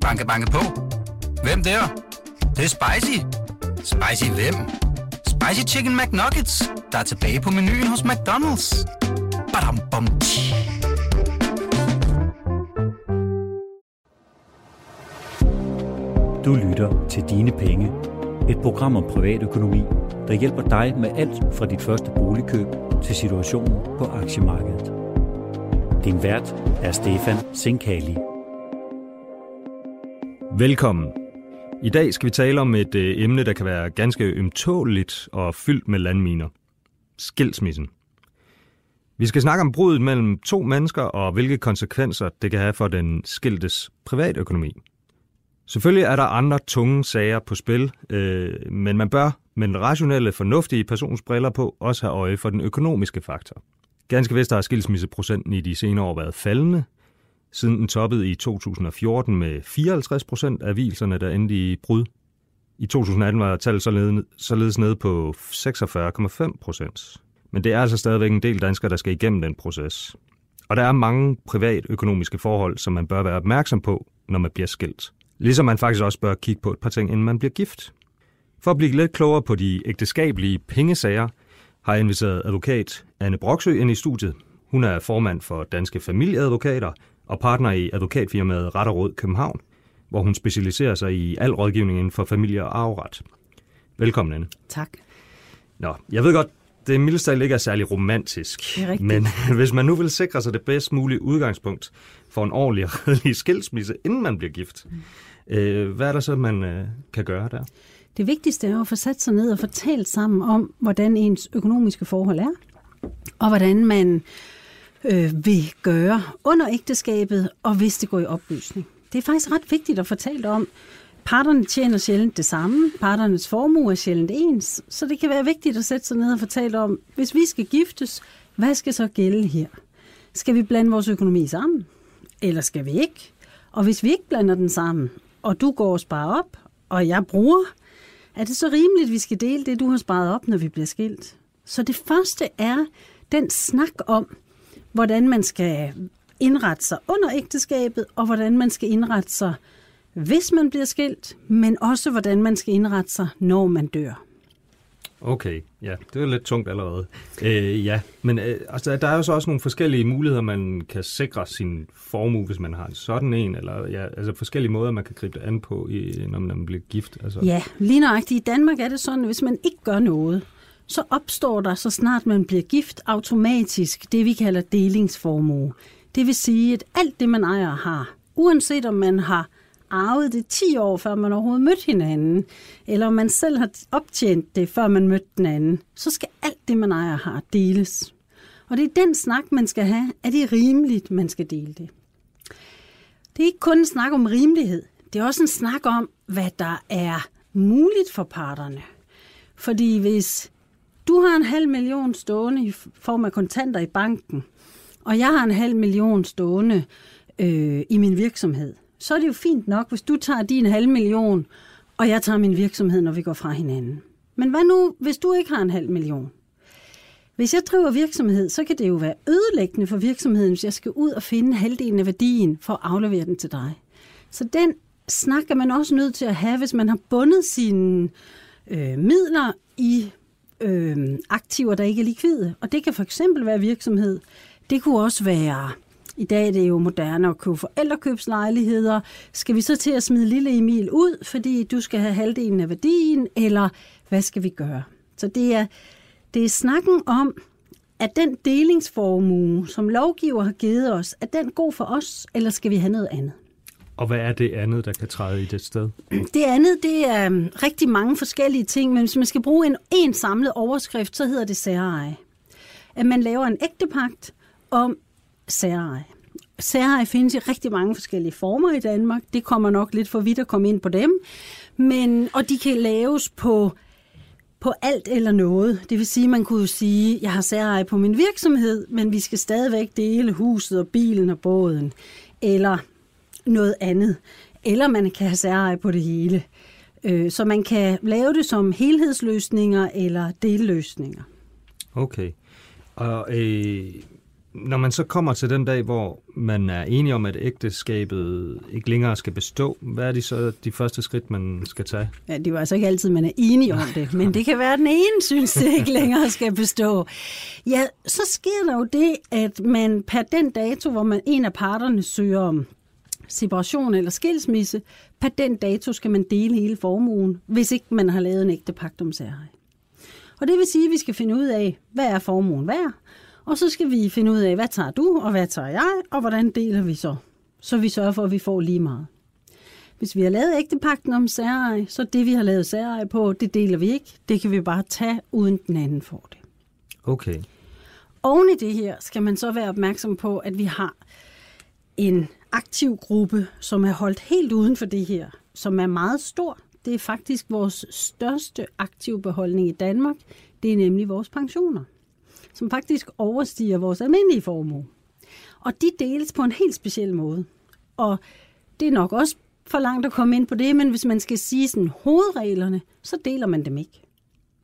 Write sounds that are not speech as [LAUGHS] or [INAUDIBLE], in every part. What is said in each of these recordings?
Banke, banke på. Hvem der? Det, det er spicy. Spicy hvem? Spicy Chicken McNuggets, der er tilbage på menuen hos McDonald's. Badum, bom, tji. Du lytter til Dine Penge. Et program om privatøkonomi, der hjælper dig med alt fra dit første boligkøb til situationen på aktiemarkedet. Din vært er Stefan Sinkali. Velkommen. I dag skal vi tale om et øh, emne, der kan være ganske ømtåligt og fyldt med landminer. Skilsmissen. Vi skal snakke om bruddet mellem to mennesker og hvilke konsekvenser det kan have for den skiltes privatøkonomi. Selvfølgelig er der andre tunge sager på spil, øh, men man bør med den rationelle, fornuftige persons briller på også have øje for den økonomiske faktor. Ganske vist har skilsmisseprocenten i de senere år været faldende, siden den toppede i 2014 med 54 procent af hvilserne, der endte i brud. I 2018 var tallet således, således nede på 46,5 procent. Men det er altså stadigvæk en del danskere, der skal igennem den proces. Og der er mange privatøkonomiske forhold, som man bør være opmærksom på, når man bliver skilt. Ligesom man faktisk også bør kigge på et par ting, inden man bliver gift. For at blive lidt klogere på de ægteskabelige pengesager, har jeg inviteret advokat Anne Broksø ind i studiet. Hun er formand for Danske Familieadvokater og partner i advokatfirmaet Ret og Råd København, hvor hun specialiserer sig i al rådgivning inden for familie- og arveret. Velkommen, Anne. Tak. Nå, jeg ved godt, det mildest talt ikke er særlig romantisk. Det er rigtigt. Men [LAUGHS] hvis man nu vil sikre sig det bedst mulige udgangspunkt for en ordentlig og redelig skilsmisse, inden man bliver gift, øh, hvad er der så, man øh, kan gøre der? Det vigtigste er at få sat sig ned og få talt sammen om, hvordan ens økonomiske forhold er, og hvordan man øh, vil gøre under ægteskabet, og hvis det går i opløsning. Det er faktisk ret vigtigt at fortælle om, parterne tjener sjældent det samme, parternes formue er sjældent ens, så det kan være vigtigt at sætte sig ned og fortælle om, hvis vi skal giftes, hvad skal så gælde her? Skal vi blande vores økonomi sammen, eller skal vi ikke? Og hvis vi ikke blander den sammen, og du går og sparer op, og jeg bruger, er det så rimeligt, at vi skal dele det, du har sparet op, når vi bliver skilt? Så det første er den snak om, hvordan man skal indrette sig under ægteskabet, og hvordan man skal indrette sig, hvis man bliver skilt, men også hvordan man skal indrette sig, når man dør. Okay, ja, det er lidt tungt allerede. Øh, ja, men øh, altså, der er jo så også nogle forskellige muligheder, man kan sikre sin formue, hvis man har en sådan en, eller ja, altså forskellige måder, man kan gribe det an på, i, når man bliver gift. Altså. Ja, lige nøjagtigt. I Danmark er det sådan, at hvis man ikke gør noget, så opstår der, så snart man bliver gift, automatisk det, vi kalder delingsformue. Det vil sige, at alt det, man ejer har, uanset om man har arvet det 10 år, før man overhovedet mødte hinanden, eller om man selv har optjent det, før man mødte den anden, så skal alt det, man ejer har, deles. Og det er den snak, man skal have. Er det rimeligt, man skal dele det? Det er ikke kun en snak om rimelighed. Det er også en snak om, hvad der er muligt for parterne. Fordi hvis du har en halv million stående i form af kontanter i banken, og jeg har en halv million stående øh, i min virksomhed, så er det jo fint nok, hvis du tager din halv million, og jeg tager min virksomhed, når vi går fra hinanden. Men hvad nu, hvis du ikke har en halv million? Hvis jeg driver virksomhed, så kan det jo være ødelæggende for virksomheden, hvis jeg skal ud og finde halvdelen af værdien for at aflevere den til dig. Så den snak er man også nødt til at have, hvis man har bundet sine øh, midler i øh, aktiver, der ikke er likvide. Og det kan for eksempel være virksomhed. Det kunne også være, i dag er det jo moderne at købe forældrekøbslejligheder. Skal vi så til at smide lille Emil ud, fordi du skal have halvdelen af værdien, eller hvad skal vi gøre? Så det er, det er snakken om, at den delingsformue, som lovgiver har givet os, er den god for os, eller skal vi have noget andet? Og hvad er det andet, der kan træde i det sted? [CLEARS THROAT] Det andet, det er um, rigtig mange forskellige ting, men hvis man skal bruge en, en samlet overskrift, så hedder det særeje. At man laver en ægtepagt om særeje. Særeje findes i rigtig mange forskellige former i Danmark. Det kommer nok lidt for vidt at komme ind på dem. Men, og de kan laves på, på alt eller noget. Det vil sige, man kunne sige, jeg har særeje på min virksomhed, men vi skal stadigvæk dele huset og bilen og båden. Eller noget andet. Eller man kan have særeje på det hele. Øh, så man kan lave det som helhedsløsninger eller delløsninger. Okay. Og øh, når man så kommer til den dag, hvor man er enig om, at ægteskabet ikke længere skal bestå, hvad er de så de første skridt, man skal tage? Ja, det er jo altså ikke altid, man er enig om det, men det kan være, at den ene synes, det ikke længere skal bestå. Ja, så sker der jo det, at man per den dato, hvor man en af parterne søger om separation eller skilsmisse, per den dato skal man dele hele formuen, hvis ikke man har lavet en ægte pagt om særeje. Og det vil sige, at vi skal finde ud af, hvad er formuen værd, og så skal vi finde ud af, hvad tager du, og hvad tager jeg, og hvordan deler vi så? Så vi sørger for, at vi får lige meget. Hvis vi har lavet ægtepakten om særeje, så det, vi har lavet særeje på, det deler vi ikke. Det kan vi bare tage, uden den anden får det. Okay. Oven i det her skal man så være opmærksom på, at vi har en aktiv gruppe, som er holdt helt uden for det her, som er meget stor. Det er faktisk vores største aktive beholdning i Danmark. Det er nemlig vores pensioner som faktisk overstiger vores almindelige formue. Og de deles på en helt speciel måde. Og det er nok også for langt at komme ind på det, men hvis man skal sige sådan hovedreglerne, så deler man dem ikke.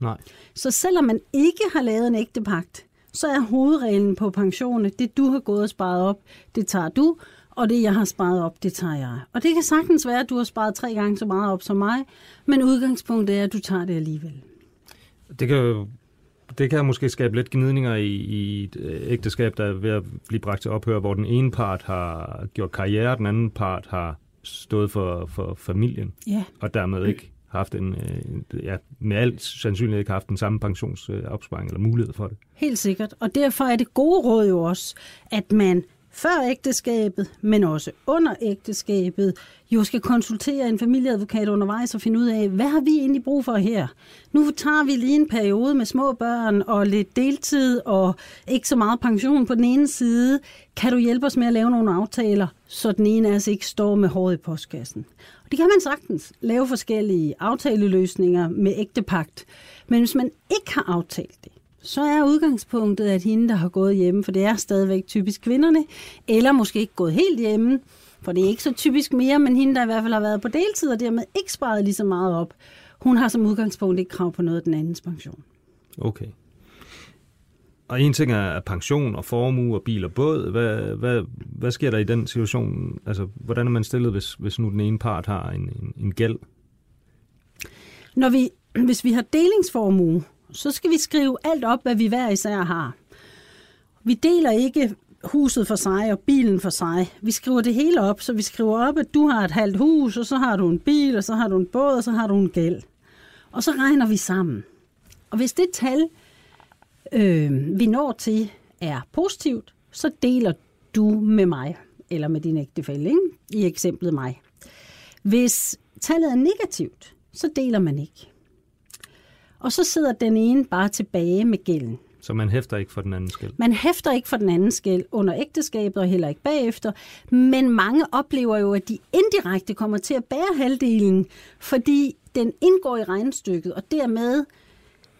Nej. Så selvom man ikke har lavet en ægte pagt, så er hovedreglen på pensionen, det du har gået og sparet op, det tager du, og det jeg har sparet op, det tager jeg. Og det kan sagtens være, at du har sparet tre gange så meget op som mig, men udgangspunktet er, at du tager det alligevel. Det kan jo det kan måske skabe lidt gnidninger i, i et øh, ægteskab, der er ved at blive bragt til ophør, hvor den ene part har gjort karriere, den anden part har stået for, for familien, ja. og dermed ikke haft en, øh, ja, med alt sandsynlighed ikke haft den samme pensionsopsparing eller mulighed for det. Helt sikkert, og derfor er det gode råd jo også, at man før ægteskabet, men også under ægteskabet, jo skal konsultere en familieadvokat undervejs og finde ud af, hvad har vi egentlig brug for her? Nu tager vi lige en periode med små børn og lidt deltid og ikke så meget pension på den ene side. Kan du hjælpe os med at lave nogle aftaler, så den ene af os ikke står med håret i postkassen? Og det kan man sagtens lave forskellige aftaleløsninger med ægtepagt. Men hvis man ikke har aftalt det, så er udgangspunktet, at hende, der har gået hjemme, for det er stadigvæk typisk kvinderne, eller måske ikke gået helt hjemme, for det er ikke så typisk mere, men hende, der i hvert fald har været på deltid, og dermed ikke sparet lige så meget op, hun har som udgangspunkt ikke krav på noget af den andens pension. Okay. Og en ting er pension og formue og bil og båd. Hvad, hvad, hvad sker der i den situation? Altså, hvordan er man stillet, hvis, hvis nu den ene part har en, en, en gæld? Når vi, hvis vi har delingsformue, så skal vi skrive alt op, hvad vi hver især har. Vi deler ikke huset for sig og bilen for sig. Vi skriver det hele op, så vi skriver op, at du har et halvt hus, og så har du en bil, og så har du en båd, og så har du en gæld. Og så regner vi sammen. Og hvis det tal, øh, vi når til, er positivt, så deler du med mig, eller med din ægtefælle, ikke? i eksemplet mig. Hvis tallet er negativt, så deler man ikke. Og så sidder den ene bare tilbage med gælden. Så man hæfter ikke for den anden skæld? Man hæfter ikke for den anden skæld under ægteskabet og heller ikke bagefter. Men mange oplever jo, at de indirekte kommer til at bære halvdelen, fordi den indgår i regnstykket, og dermed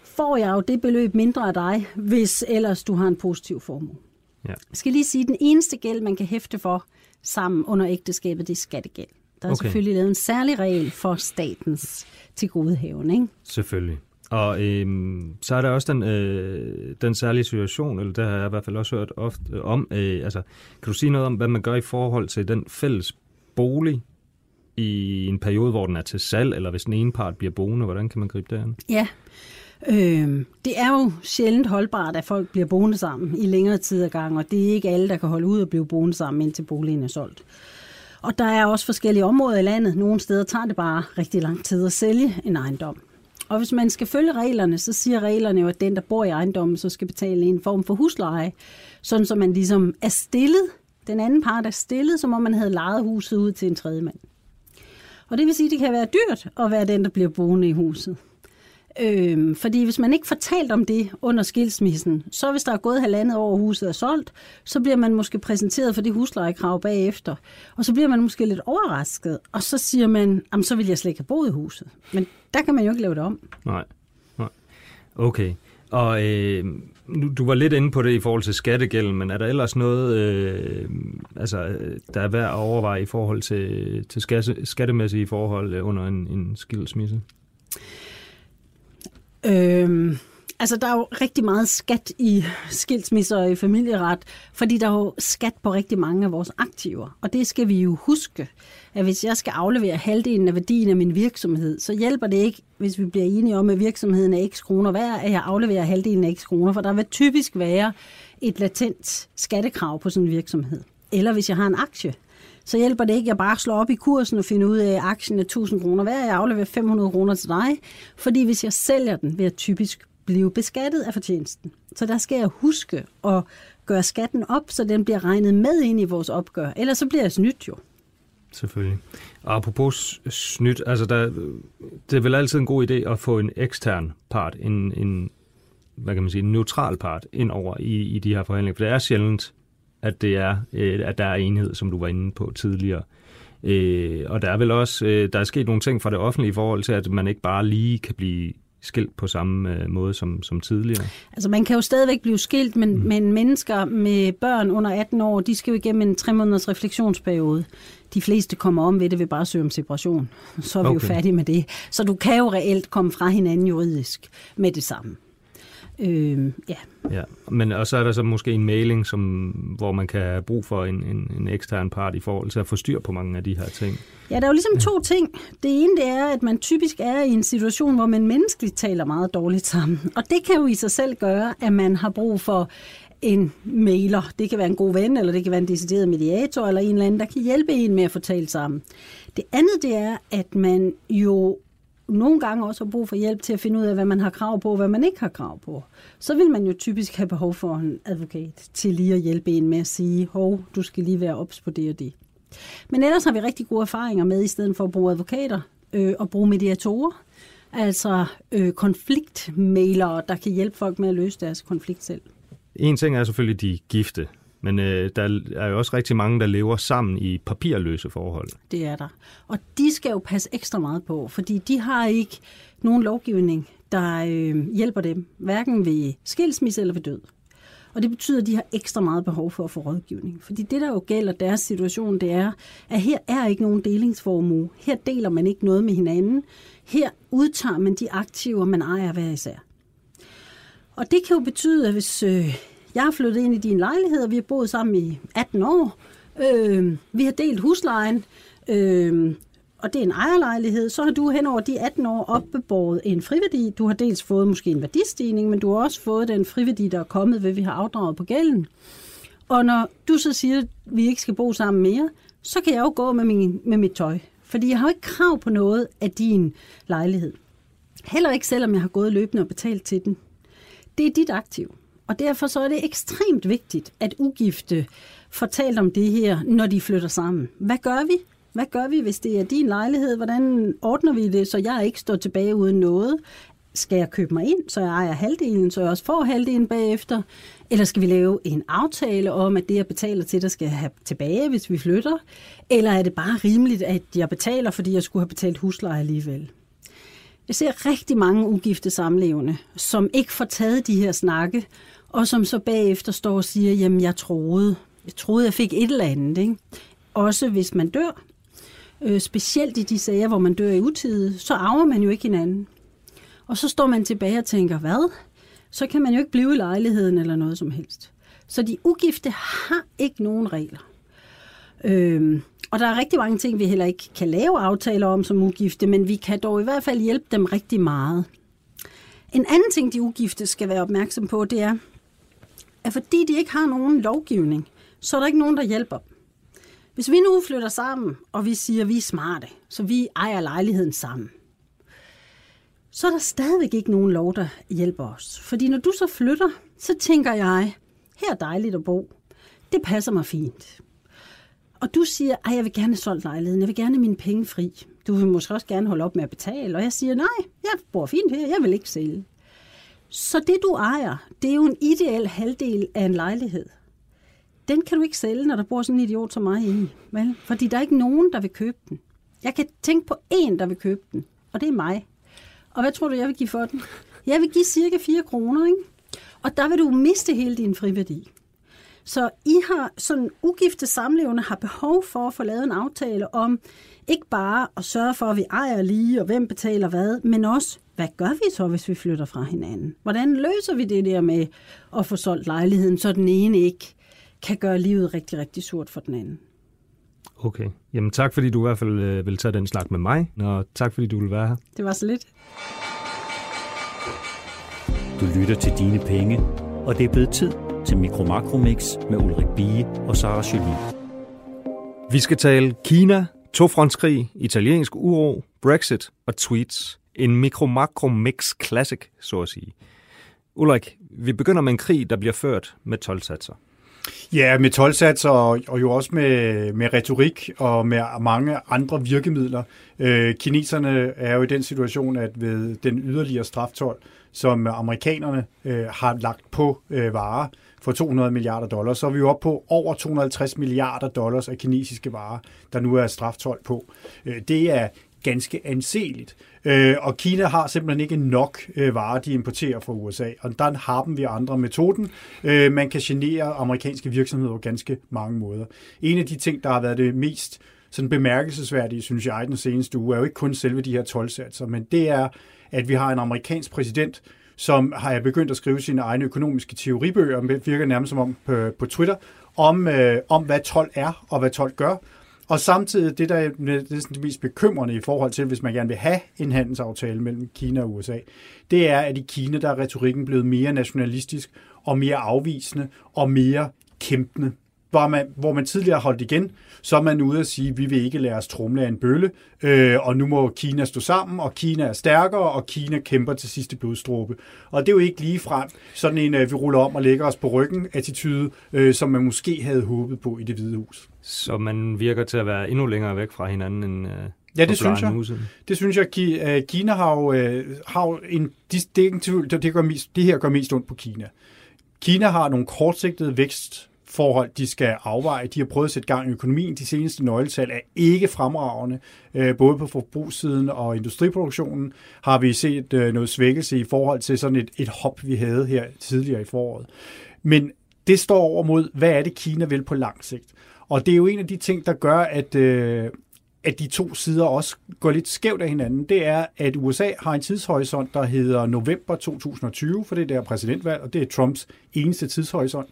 får jeg jo det beløb mindre af dig, hvis ellers du har en positiv formue. Ja. Jeg skal lige sige, at den eneste gæld, man kan hæfte for sammen under ægteskabet, det er skattegæld. Der er okay. selvfølgelig lavet en særlig regel for statens tilgodehavende. Ikke? Selvfølgelig. Og øhm, så er der også den, øh, den særlige situation, eller det har jeg i hvert fald også hørt ofte øh, om. Øh, altså, kan du sige noget om, hvad man gør i forhold til den fælles bolig i en periode, hvor den er til salg, eller hvis den ene part bliver boende, hvordan kan man gribe det an? Ja, øh, det er jo sjældent holdbart, at folk bliver boende sammen i længere tid ad gang, og det er ikke alle, der kan holde ud og blive boende sammen, indtil boligen er solgt. Og der er også forskellige områder i landet. Nogle steder tager det bare rigtig lang tid at sælge en ejendom. Og hvis man skal følge reglerne, så siger reglerne jo, at den, der bor i ejendommen, så skal betale en form for husleje, sådan som man ligesom er stillet, den anden part er stillet, som om man havde lejet huset ud til en tredje mand. Og det vil sige, at det kan være dyrt at være den, der bliver boende i huset. Øhm, fordi hvis man ikke fortalt om det under skilsmissen, så hvis der er gået halvandet år, og huset er solgt, så bliver man måske præsenteret for det huslejekrav bagefter. Og så bliver man måske lidt overrasket, og så siger man, så vil jeg slet ikke have boet i huset. Men der kan man jo ikke lave det om. Nej, nej. Okay. Og øh, du var lidt inde på det i forhold til skattegælden, men er der ellers noget, øh, altså, øh, der er værd at overveje i forhold til, til skattemæssige forhold øh, under en, en skilsmisse? Øhm, Altså, der er jo rigtig meget skat i skilsmisser og i familieret, fordi der er jo skat på rigtig mange af vores aktiver. Og det skal vi jo huske, at hvis jeg skal aflevere halvdelen af værdien af min virksomhed, så hjælper det ikke, hvis vi bliver enige om, at virksomheden er x kroner værd, at jeg afleverer halvdelen af x kroner, for der vil typisk være et latent skattekrav på sådan en virksomhed. Eller hvis jeg har en aktie, så hjælper det ikke, at jeg bare slår op i kursen og finder ud af, at aktien er 1000 kroner værd, jeg afleverer 500 kroner til dig, fordi hvis jeg sælger den, vil jeg typisk blive beskattet af fortjenesten. Så der skal jeg huske at gøre skatten op, så den bliver regnet med ind i vores opgør. Ellers så bliver jeg snydt jo. Selvfølgelig. Og apropos snydt, altså der, det er vel altid en god idé at få en ekstern part, en, en hvad kan man sige, en neutral part ind over i, i de her forhandlinger. For det er sjældent, at, det er, øh, at der er enhed, som du var inde på tidligere. Øh, og der er vel også, øh, der er sket nogle ting fra det offentlige i forhold til, at man ikke bare lige kan blive skilt på samme øh, måde som, som tidligere? Altså man kan jo stadigvæk blive skilt, men, mm. men mennesker med børn under 18 år, de skal jo igennem en tre måneders refleksionsperiode. De fleste kommer om ved det ved bare at søge om separation. Så er vi okay. jo færdige med det. Så du kan jo reelt komme fra hinanden juridisk med det samme. Øh, ja. ja. Men og så er der så måske en mailing, som, hvor man kan have brug for en, en, en ekstern part i forhold til at få styr på mange af de her ting. Ja, der er jo ligesom to ting. Det ene det er, at man typisk er i en situation, hvor man menneskeligt taler meget dårligt sammen. Og det kan jo i sig selv gøre, at man har brug for en mailer. Det kan være en god ven, eller det kan være en decideret mediator, eller en eller anden, der kan hjælpe en med at få talt sammen. Det andet det er, at man jo nogle gange også har brug for hjælp til at finde ud af, hvad man har krav på, og hvad man ikke har krav på. Så vil man jo typisk have behov for en advokat til lige at hjælpe en med at sige, hov, du skal lige være ops på det og det. Men ellers har vi rigtig gode erfaringer med, i stedet for at bruge advokater øh, og bruge mediatorer, altså øh, konfliktmailere, der kan hjælpe folk med at løse deres konflikt selv. En ting er selvfølgelig de gifte, men øh, der er jo også rigtig mange, der lever sammen i papirløse forhold. Det er der. Og de skal jo passe ekstra meget på, fordi de har ikke nogen lovgivning, der øh, hjælper dem, hverken ved skilsmisse eller ved død. Og det betyder, at de har ekstra meget behov for at få rådgivning. Fordi det, der jo gælder deres situation, det er, at her er ikke nogen delingsformue. Her deler man ikke noget med hinanden. Her udtager man de aktiver, man ejer hver især. Og det kan jo betyde, at hvis øh, jeg har flyttet ind i din lejlighed, og vi har boet sammen i 18 år. Øh, vi har delt huslejen, øh, og det er en ejerlejlighed. Så har du hen over de 18 år opbebåret en friværdi. Du har dels fået måske en værdistigning, men du har også fået den friværdi, der er kommet ved, at vi har afdraget på gælden. Og når du så siger, at vi ikke skal bo sammen mere, så kan jeg jo gå med, min, med mit tøj. Fordi jeg har jo ikke krav på noget af din lejlighed. Heller ikke selvom jeg har gået løbende og betalt til den. Det er dit aktiv. Og derfor så er det ekstremt vigtigt, at ugifte fortalt om det her, når de flytter sammen. Hvad gør vi? Hvad gør vi, hvis det er din lejlighed? Hvordan ordner vi det, så jeg ikke står tilbage uden noget? Skal jeg købe mig ind, så jeg ejer halvdelen, så jeg også får halvdelen bagefter? Eller skal vi lave en aftale om, at det, jeg betaler til der skal jeg have tilbage, hvis vi flytter? Eller er det bare rimeligt, at jeg betaler, fordi jeg skulle have betalt husleje alligevel? Jeg ser rigtig mange ugifte samlevende, som ikke får taget de her snakke, og som så bagefter står og siger, jamen jeg troede, jeg troede, jeg fik et eller andet. Ikke? Også hvis man dør, øh, specielt i de sager, hvor man dør i utide, så arver man jo ikke hinanden. Og så står man tilbage og tænker, hvad? Så kan man jo ikke blive i lejligheden eller noget som helst. Så de ugifte har ikke nogen regler. Øhm, og der er rigtig mange ting, vi heller ikke kan lave aftaler om som ugifte, men vi kan dog i hvert fald hjælpe dem rigtig meget. En anden ting, de ugifte skal være opmærksom på, det er, at fordi de ikke har nogen lovgivning, så er der ikke nogen, der hjælper dem. Hvis vi nu flytter sammen, og vi siger, at vi er smarte, så vi ejer lejligheden sammen, så er der stadigvæk ikke nogen lov, der hjælper os. Fordi når du så flytter, så tænker jeg, her er dejligt at bo. Det passer mig fint. Og du siger, at jeg vil gerne have solgt lejligheden, jeg vil gerne have mine penge fri. Du vil måske også gerne holde op med at betale. Og jeg siger, nej, jeg bor fint her, jeg vil ikke sælge. Så det, du ejer, det er jo en ideel halvdel af en lejlighed. Den kan du ikke sælge, når der bor sådan en idiot som mig i. Vel? Fordi der er ikke nogen, der vil købe den. Jeg kan tænke på en, der vil købe den, og det er mig. Og hvad tror du, jeg vil give for den? Jeg vil give cirka 4 kroner, ikke? Og der vil du miste hele din friværdi. Så I har sådan ugifte samlevende har behov for at få lavet en aftale om ikke bare at sørge for, at vi ejer lige, og hvem betaler hvad, men også, hvad gør vi så, hvis vi flytter fra hinanden? Hvordan løser vi det der med at få solgt lejligheden, så den ene ikke kan gøre livet rigtig, rigtig surt for den anden? Okay. Jamen tak, fordi du i hvert fald øh, vil tage den snak med mig, og tak, fordi du vil være her. Det var så lidt. Du lytter til Dine Penge, og det er blevet tid til Mikro Makromix med Ulrik Bie og Sara Jolie. Vi skal tale Kina, tofrontskrig, italiensk uro, Brexit og tweets. En mikro-makro-mix classic, så at sige. Ulrik, vi begynder med en krig, der bliver ført med 12 satser. Ja, med tolvsatser og, og jo også med, med retorik og med mange andre virkemidler. Øh, kineserne er jo i den situation, at ved den yderligere straftol, som amerikanerne øh, har lagt på øh, varer for 200 milliarder dollars, så er vi jo oppe på over 250 milliarder dollars af kinesiske varer, der nu er straftold på. Øh, det er ganske anseligt. Øh, og Kina har simpelthen ikke nok øh, varer, de importerer fra USA, og der har dem vi andre metoden. Øh, man kan genere amerikanske virksomheder på ganske mange måder. En af de ting, der har været det mest sådan bemærkelsesværdige, synes jeg, den seneste uge, er jo ikke kun selve de her 12 men det er, at vi har en amerikansk præsident, som har jeg begyndt at skrive sine egne økonomiske teoribøger, virker nærmest som om på, på Twitter, om, øh, om hvad 12 er og hvad 12 gør. Og samtidig, det der er det mest bekymrende i forhold til, hvis man gerne vil have en handelsaftale mellem Kina og USA, det er, at i Kina der er retorikken blevet mere nationalistisk og mere afvisende og mere kæmpende hvor man, hvor man tidligere holdt igen, så er man ude at sige, at vi vil ikke lade os trumle af en bølle, øh, og nu må Kina stå sammen, og Kina er stærkere, og Kina kæmper til sidste blodstråbe. Og det er jo ikke lige frem sådan en, øh, vi ruller om og lægger os på ryggen attitude, øh, som man måske havde håbet på i det hvide hus. Så man virker til at være endnu længere væk fra hinanden end... Øh Ja, det synes jeg. Huset. Det synes jeg. Øh, Kina har jo, øh, har jo en... Det, det, det, gør mest, det her går mest ondt på Kina. Kina har nogle kortsigtede vækst forhold, de skal afveje. De har prøvet at sætte gang i økonomien. De seneste nøgletal er ikke fremragende. Øh, både på forbrugssiden og industriproduktionen har vi set øh, noget svækkelse i forhold til sådan et, et hop, vi havde her tidligere i foråret. Men det står over mod, hvad er det, Kina vil på lang sigt? Og det er jo en af de ting, der gør, at, øh, at de to sider også går lidt skævt af hinanden. Det er, at USA har en tidshorisont, der hedder november 2020, for det er der præsidentvalg, og det er Trumps eneste tidshorisont.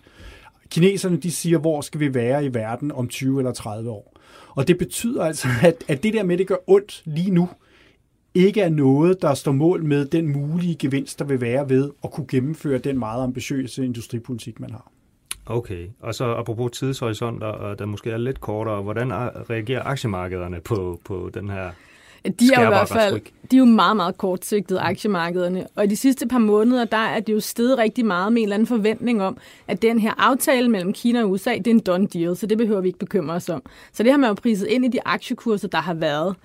Kineserne de siger, hvor skal vi være i verden om 20 eller 30 år. Og det betyder altså, at, at det der med, det gør ondt lige nu, ikke er noget, der står mål med den mulige gevinst, der vil være ved at kunne gennemføre den meget ambitiøse industripolitik, man har. Okay, og så apropos tidshorisonter, der måske er lidt kortere, hvordan reagerer aktiemarkederne på, på den her de er jo i hvert fald de er jo meget, meget kortsigtede aktiemarkederne. Og i de sidste par måneder, der er det jo steget rigtig meget med en eller anden forventning om, at den her aftale mellem Kina og USA, det er en done deal, så det behøver vi ikke bekymre os om. Så det har man jo priset ind i de aktiekurser, der har været.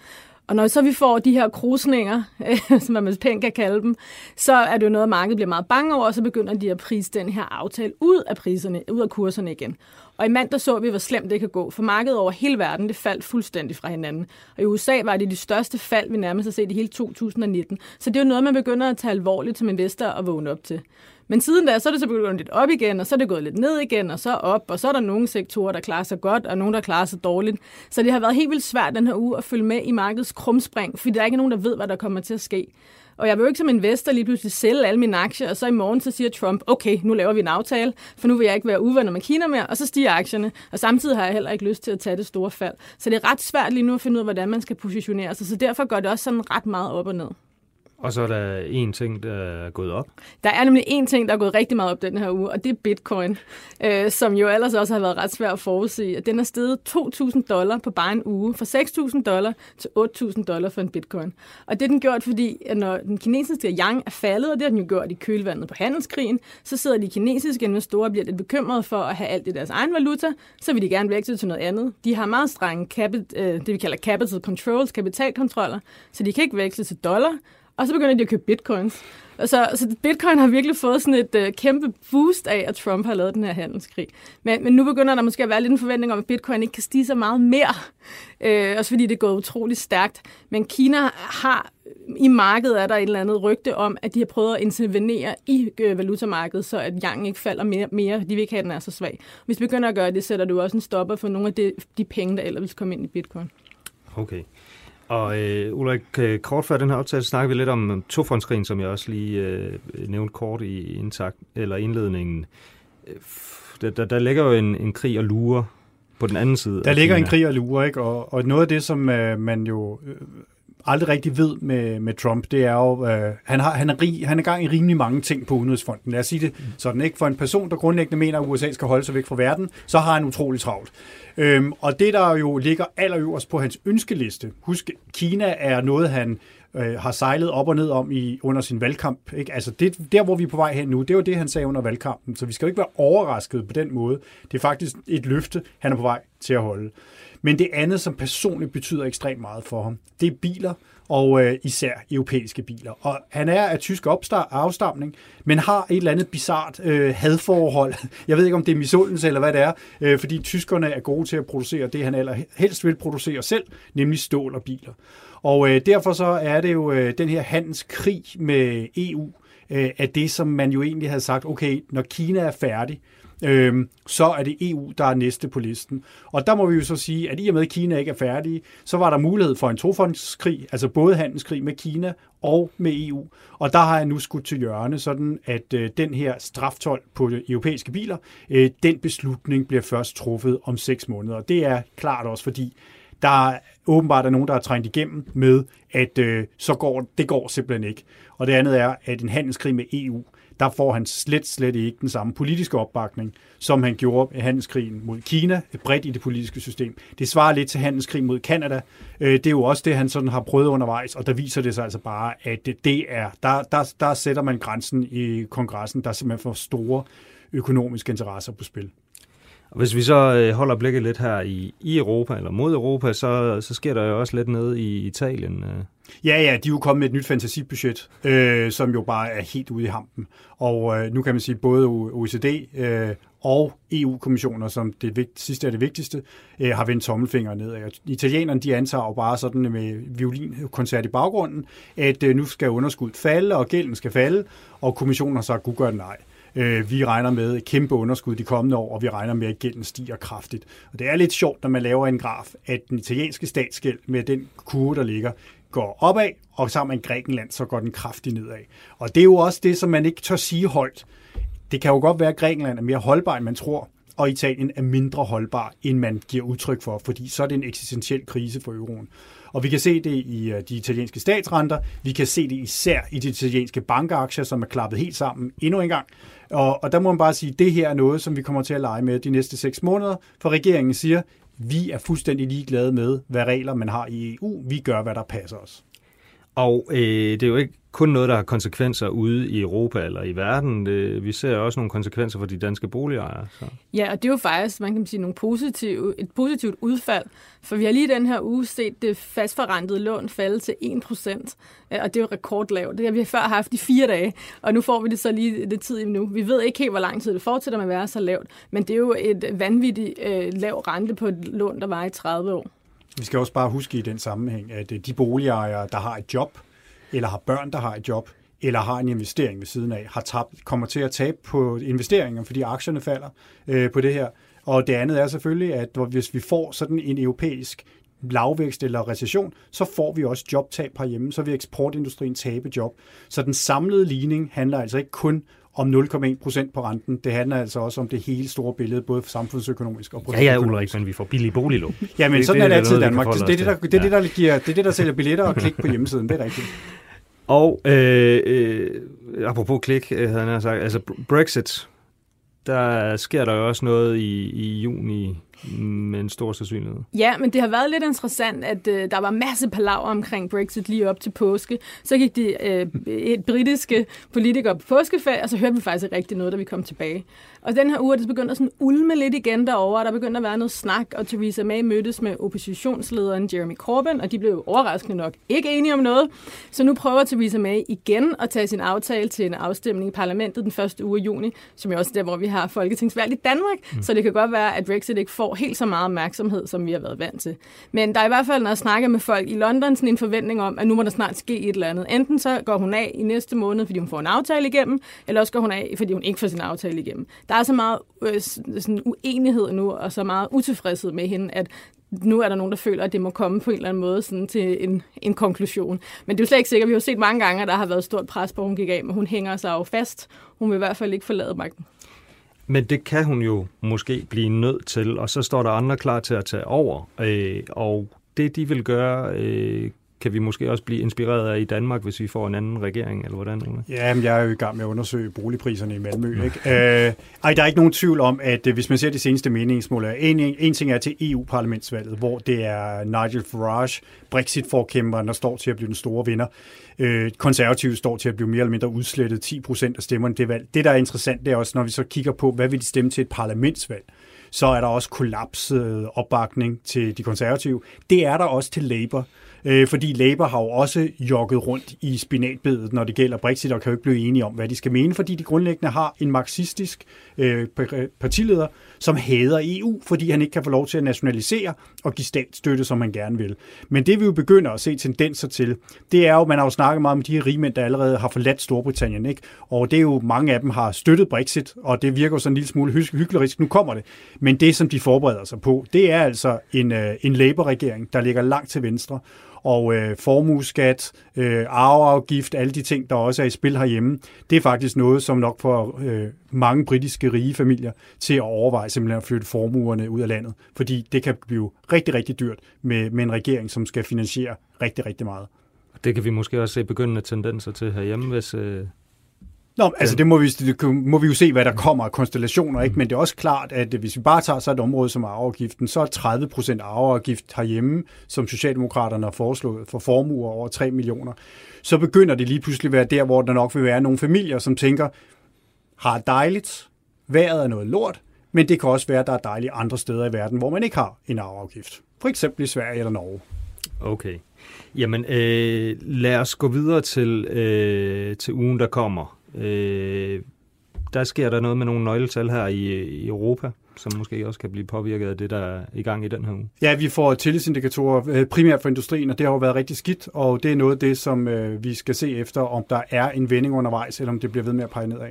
Og når så vi får de her krusninger, [LAUGHS] som man pænt kan kalde dem, så er det jo noget, markedet bliver meget bange over, og så begynder de at prise den her aftale ud af priserne, ud af kurserne igen. Og i mandag så vi, hvor slemt det kan gå, for markedet over hele verden, det faldt fuldstændig fra hinanden. Og i USA var det de største fald, vi nærmest har set i hele 2019. Så det er jo noget, man begynder at tage alvorligt som investor og vågne op til. Men siden da, så er det så begyndt lidt op igen, og så er det gået lidt ned igen, og så op, og så er der nogle sektorer, der klarer sig godt, og nogle, der klarer sig dårligt. Så det har været helt vildt svært den her uge at følge med i markedets krumspring, fordi der er ikke nogen, der ved, hvad der kommer til at ske. Og jeg vil jo ikke som investor lige pludselig sælge alle mine aktier, og så i morgen så siger Trump, okay, nu laver vi en aftale, for nu vil jeg ikke være uvenner med Kina mere, og så stiger aktierne. Og samtidig har jeg heller ikke lyst til at tage det store fald. Så det er ret svært lige nu at finde ud af, hvordan man skal positionere sig. Så derfor går det også sådan ret meget op og ned. Og så er der en ting, der er gået op. Der er nemlig en ting, der er gået rigtig meget op den her uge, og det er bitcoin, øh, som jo ellers også har været ret svært at forudse. Den er steget 2.000 dollar på bare en uge, fra 6.000 dollar til 8.000 dollar for en bitcoin. Og det er den gjort, fordi at når den kinesiske yang er faldet, og det har den jo gjort i kølvandet på handelskrigen, så sidder de kinesiske investorer og bliver lidt bekymrede for at have alt i deres egen valuta, så vil de gerne vækste til noget andet. De har meget strenge capit, øh, det, vi kalder capital controls, kapitalkontroller, så de kan ikke veksle til dollar, og så begynder de at købe bitcoins. Så, så bitcoin har virkelig fået sådan et øh, kæmpe boost af, at Trump har lavet den her handelskrig. Men, men nu begynder der måske at være lidt en forventning om, at bitcoin ikke kan stige så meget mere. Øh, også fordi det er gået utrolig stærkt. Men Kina har i markedet er der et eller andet rygte om, at de har prøvet at intervenere i øh, valutamarkedet, så at yang ikke falder mere, mere. De vil ikke have, at den er så svag. Hvis du begynder at gøre det, sætter du også en stopper for nogle af de, de penge, der ellers vil komme ind i bitcoin. Okay. Og øh, Ulrik, øh, kort før den her aftale snakker vi lidt om tofrontskrigen, som jeg også lige øh, nævnte kort i indtakt, eller indledningen. Øh, der, der, der ligger jo en, en krig og lurer på den anden side. Der ligger Kina. en krig og lurer, ikke? Og, og noget af det, som øh, man jo øh, aldrig rigtig ved med, med Trump, det er jo, øh, han, har, han, er rig, han er gang i rimelig mange ting på udenrigsfronten. Lad os sige det mm. sådan, ikke? For en person, der grundlæggende mener, at USA skal holde sig væk fra verden, så har han utrolig travlt. Øhm, og det, der jo ligger allerøverst på hans ønskeliste, husk, Kina er noget, han øh, har sejlet op og ned om i under sin valgkamp. Ikke? Altså det, der, hvor vi er på vej hen nu, det var det, han sagde under valgkampen. Så vi skal jo ikke være overrasket på den måde. Det er faktisk et løfte, han er på vej til at holde. Men det andet, som personligt betyder ekstremt meget for ham, det er biler, og øh, især europæiske biler. Og han er af tysk afstamning, men har et eller andet bizart øh, hadforhold. [LAUGHS] Jeg ved ikke, om det er misundelse eller hvad det er, øh, fordi tyskerne er gode til at producere det, han allerhelst vil producere selv, nemlig stål og biler. Og øh, derfor så er det jo øh, den her handelskrig med EU, øh, at det, som man jo egentlig havde sagt, okay, når Kina er færdig, øh, så er det EU, der er næste på listen. Og der må vi jo så sige, at i og med, at Kina ikke er færdige, så var der mulighed for en tofondskrig, altså både handelskrig med Kina og med EU. Og der har jeg nu skudt til hjørne, sådan at øh, den her straftol på europæiske biler, øh, den beslutning bliver først truffet om seks måneder. Det er klart også, fordi der åbenbart er nogen, der har trængt igennem med, at øh, så går, det går simpelthen ikke. Og det andet er, at en handelskrig med EU, der får han slet, slet ikke den samme politiske opbakning, som han gjorde i handelskrigen mod Kina, bredt i det politiske system. Det svarer lidt til handelskrigen mod Kanada. Øh, det er jo også det, han sådan har prøvet undervejs, og der viser det sig altså bare, at det er, der, der, der sætter man grænsen i kongressen, der simpelthen for store økonomiske interesser på spil. Og hvis vi så øh, holder blikket lidt her i, i Europa, eller mod Europa, så, så sker der jo også lidt nede i Italien. Øh. Ja, ja, de er jo kommet med et nyt fantasibudget, øh, som jo bare er helt ude i hampen. Og øh, nu kan man sige, både OECD øh, og EU-kommissioner, som det vigt, sidste er det vigtigste, øh, har vendt tommelfingeren ned. Italienerne de antager jo bare sådan med violinkoncert i baggrunden, at øh, nu skal underskud falde, og gælden skal falde, og kommissionen har sagt, gud gør nej. Øh, Øh, vi regner med et kæmpe underskud de kommende år, og vi regner med, at gælden stiger kraftigt. Og det er lidt sjovt, når man laver en graf, at den italienske statsgæld med den kurve, der ligger, går opad, og sammen med Grækenland, så går den kraftigt nedad. Og det er jo også det, som man ikke tør sige højt. Det kan jo godt være, at Grækenland er mere holdbar, end man tror, og Italien er mindre holdbar, end man giver udtryk for, fordi så er det en eksistentiel krise for euroen. Og vi kan se det i øh, de italienske statsrenter, vi kan se det især i de italienske bankaktier, som er klappet helt sammen endnu en gang. Og, og der må man bare sige, at det her er noget, som vi kommer til at lege med de næste seks måneder, for regeringen siger, vi er fuldstændig ligeglade med, hvad regler man har i EU. Vi gør, hvad der passer os. Og øh, det er jo ikke kun noget, der har konsekvenser ude i Europa eller i verden. Det, vi ser også nogle konsekvenser for de danske boligejere. Så. Ja, og det er jo faktisk, man kan sige, nogle positive, et positivt udfald. For vi har lige den her uge set det fastforrentede lån falde til 1%, og det er jo rekordlavt. Det har vi før haft i fire dage, og nu får vi det så lige det tid nu. Vi ved ikke helt, hvor lang tid det fortsætter med at være så lavt, men det er jo et vanvittigt øh, lav rente på et lån, der var i 30 år. Vi skal også bare huske i den sammenhæng, at øh, de boligejere, der har et job, eller har børn, der har et job, eller har en investering ved siden af, har tabt, kommer til at tabe på investeringen, fordi aktierne falder øh, på det her. Og det andet er selvfølgelig, at hvis vi får sådan en europæisk lavvækst eller recession, så får vi også jobtab herhjemme, så vil eksportindustrien tabe job. Så den samlede ligning handler altså ikke kun om 0,1 procent på renten. Det handler altså også om det hele store billede, både samfundsøkonomisk og Ja, ja, Ulrik, men vi får billige boliglån. Ja, men sådan det, er det altid i Danmark. Det, det, er det, der, det, er det, der, giver, det er det, der sælger billetter og klik på hjemmesiden. Det er rigtigt. Og øh, øh, apropos klik, øh, havde han sagt, altså Brexit, der sker der jo også noget i, i juni med en stor sandsynlighed. Ja, men det har været lidt interessant, at øh, der var masse palaver omkring Brexit lige op til påske. Så gik de øh, et britiske politikere på påskeferie, og så hørte vi faktisk ikke rigtig noget, da vi kom tilbage. Og den her uge er det begyndt at sådan ulme lidt igen derovre, og der begyndte at være noget snak, og Theresa May mødtes med oppositionslederen Jeremy Corbyn, og de blev overraskende nok ikke enige om noget. Så nu prøver Theresa May igen at tage sin aftale til en afstemning i parlamentet den første uge af juni, som er også der, hvor vi har folketingsvalg i Danmark. Mm. Så det kan godt være, at Brexit ikke får helt så meget opmærksomhed, som vi har været vant til. Men der er i hvert fald, når jeg snakker med folk i London, sådan en forventning om, at nu må der snart ske et eller andet. Enten så går hun af i næste måned, fordi hun får en aftale igennem, eller også går hun af, fordi hun ikke får sin aftale igennem. Der er så meget øh, sådan uenighed nu, og så meget utilfredshed med hende, at nu er der nogen, der føler, at det må komme på en eller anden måde sådan til en, en konklusion. Men det er jo slet ikke sikkert. Vi har jo set mange gange, at der har været stort pres på, at hun gik af, men hun hænger sig jo fast. Hun vil i hvert fald ikke forlade magten. Men det kan hun jo måske blive nødt til, og så står der andre klar til at tage over. Øh, og det, de vil gøre, øh, kan vi måske også blive inspireret af i Danmark, hvis vi får en anden regering, eller hvordan? Ja, men jeg er jo i gang med at undersøge boligpriserne i Malmø. Ikke? [LAUGHS] øh, ej, der er ikke nogen tvivl om, at øh, hvis man ser de seneste meningsmål, en, en ting er til EU-parlamentsvalget, hvor det er Nigel Farage, Brexit-forkæmperen, der står til at blive den store vinder. Øh, konservative står til at blive mere eller mindre udslettet 10 procent af stemmerne det valg. Det, der er interessant, det er også, når vi så kigger på, hvad vil de stemme til et parlamentsvalg så er der også kollapset øh, opbakning til de konservative. Det er der også til Labour øh, fordi Labour har jo også jogget rundt i spinatbedet, når det gælder Brexit, og kan jo ikke blive enige om, hvad de skal mene, fordi de grundlæggende har en marxistisk øh, partileder, som hader EU, fordi han ikke kan få lov til at nationalisere og give statsstøtte, som man gerne vil. Men det vi jo begynder at se tendenser til, det er jo, man har jo snakket meget om de her rigmænd, der allerede har forladt Storbritannien, ikke? og det er jo, mange af dem har støttet Brexit, og det virker jo sådan en lille smule hyklerisk, Nu kommer det. Men det, som de forbereder sig på, det er altså en, øh, en Labour-regering, der ligger langt til venstre, og øh, formueskat, øh, arveafgift, alle de ting, der også er i spil herhjemme, det er faktisk noget, som nok får øh, mange britiske rige familier til at overveje simpelthen at flytte formuerne ud af landet, fordi det kan blive rigtig, rigtig dyrt med, med en regering, som skal finansiere rigtig, rigtig meget. Det kan vi måske også se begyndende tendenser til herhjemme, hvis, øh, Nå, altså det må vi, det må vi jo se, hvad der kommer af konstellationer, ikke? men det er også klart, at hvis vi bare tager så et område som arveafgiften, så er 30 procent arveafgift herhjemme, som Socialdemokraterne har foreslået for formuer over 3 millioner, så begynder det lige pludselig at være der, hvor der nok vil være nogle familier, som tænker, har dejligt, vejret er noget lort, men det kan også være, at der er dejligt andre steder i verden, hvor man ikke har en arveafgift. For eksempel i Sverige eller Norge. Okay. Jamen, øh, lad os gå videre til, øh, til ugen, der kommer. Øh, der sker der noget med nogle nøgletal her i, i Europa, som måske også kan blive påvirket af det, der er i gang i den her uge. Ja, vi får tillidsindikatorer øh, primært for industrien, og det har jo været rigtig skidt, og det er noget af det, som øh, vi skal se efter, om der er en vending undervejs, eller om det bliver ved med at pege nedad.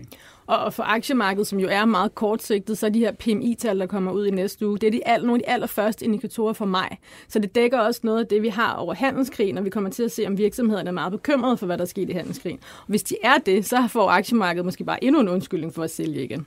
Og for aktiemarkedet, som jo er meget kortsigtet, så er de her PMI-tal, der kommer ud i næste uge, det er de al, nogle af de allerførste indikatorer for mig. Så det dækker også noget af det, vi har over handelskrigen, og vi kommer til at se, om virksomhederne er meget bekymrede for, hvad der sker i handelskrigen. Og hvis de er det, så får aktiemarkedet måske bare endnu en undskyldning for at sælge igen.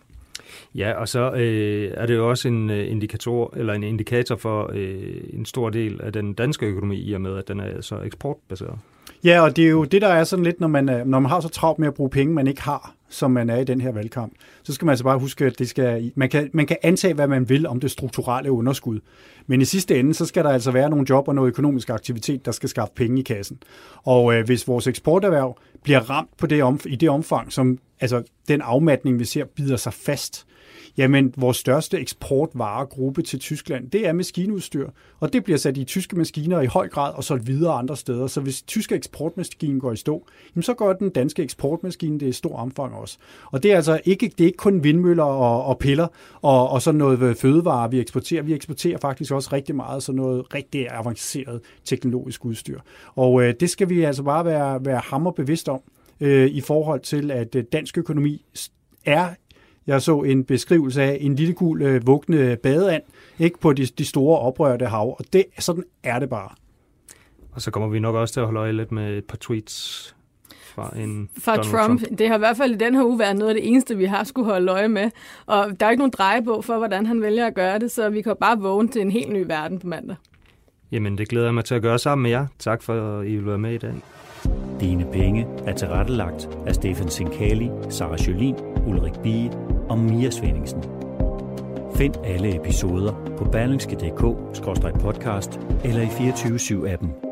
Ja, og så øh, er det jo også en øh, indikator eller en indikator for øh, en stor del af den danske økonomi i og med at den er så eksportbaseret. Ja, og det er jo det, der er sådan lidt, når man, når man har så travlt med at bruge penge, man ikke har, som man er i den her valgkamp, så skal man altså bare huske, at det skal, man, kan, man kan antage, hvad man vil om det strukturelle underskud. Men i sidste ende, så skal der altså være nogle job og noget økonomisk aktivitet, der skal skaffe penge i kassen. Og øh, hvis vores eksporterhverv bliver ramt på det om, i det omfang, som altså, den afmatning, vi ser, bider sig fast, Jamen, vores største eksportvaregruppe til Tyskland, det er maskinudstyr, og det bliver sat i tyske maskiner i høj grad og solgt videre andre steder. Så hvis tyske eksportmaskinen går i stå, jamen så går den danske eksportmaskine det i stor omfang også. Og det er altså ikke, det er ikke kun vindmøller og, og piller og, og sådan noget fødevare, vi eksporterer. Vi eksporterer faktisk også rigtig meget sådan noget rigtig avanceret teknologisk udstyr. Og øh, det skal vi altså bare være, være hammer bevidst om øh, i forhold til, at øh, dansk økonomi er jeg så en beskrivelse af en lille gul øh, vugne badeand ikke på de, de store oprørte hav, og det, sådan er det bare. Og så kommer vi nok også til at holde øje lidt med et par tweets fra en Fra Donald Trump. Trump. Det har i hvert fald i den her uge været noget af det eneste, vi har skulle holde øje med. Og der er ikke nogen drejebog for, hvordan han vælger at gøre det, så vi kan bare vågne til en helt ny verden på mandag. Jamen, det glæder jeg mig til at gøre sammen med jer. Tak for, at I vil være med i dag. Dine penge er tilrettelagt af Stefan Sinkali, Sara Jolin, Ulrik Bie og Mia Svendingsen. Find alle episoder på berlingske.dk-podcast eller i 24 7 appen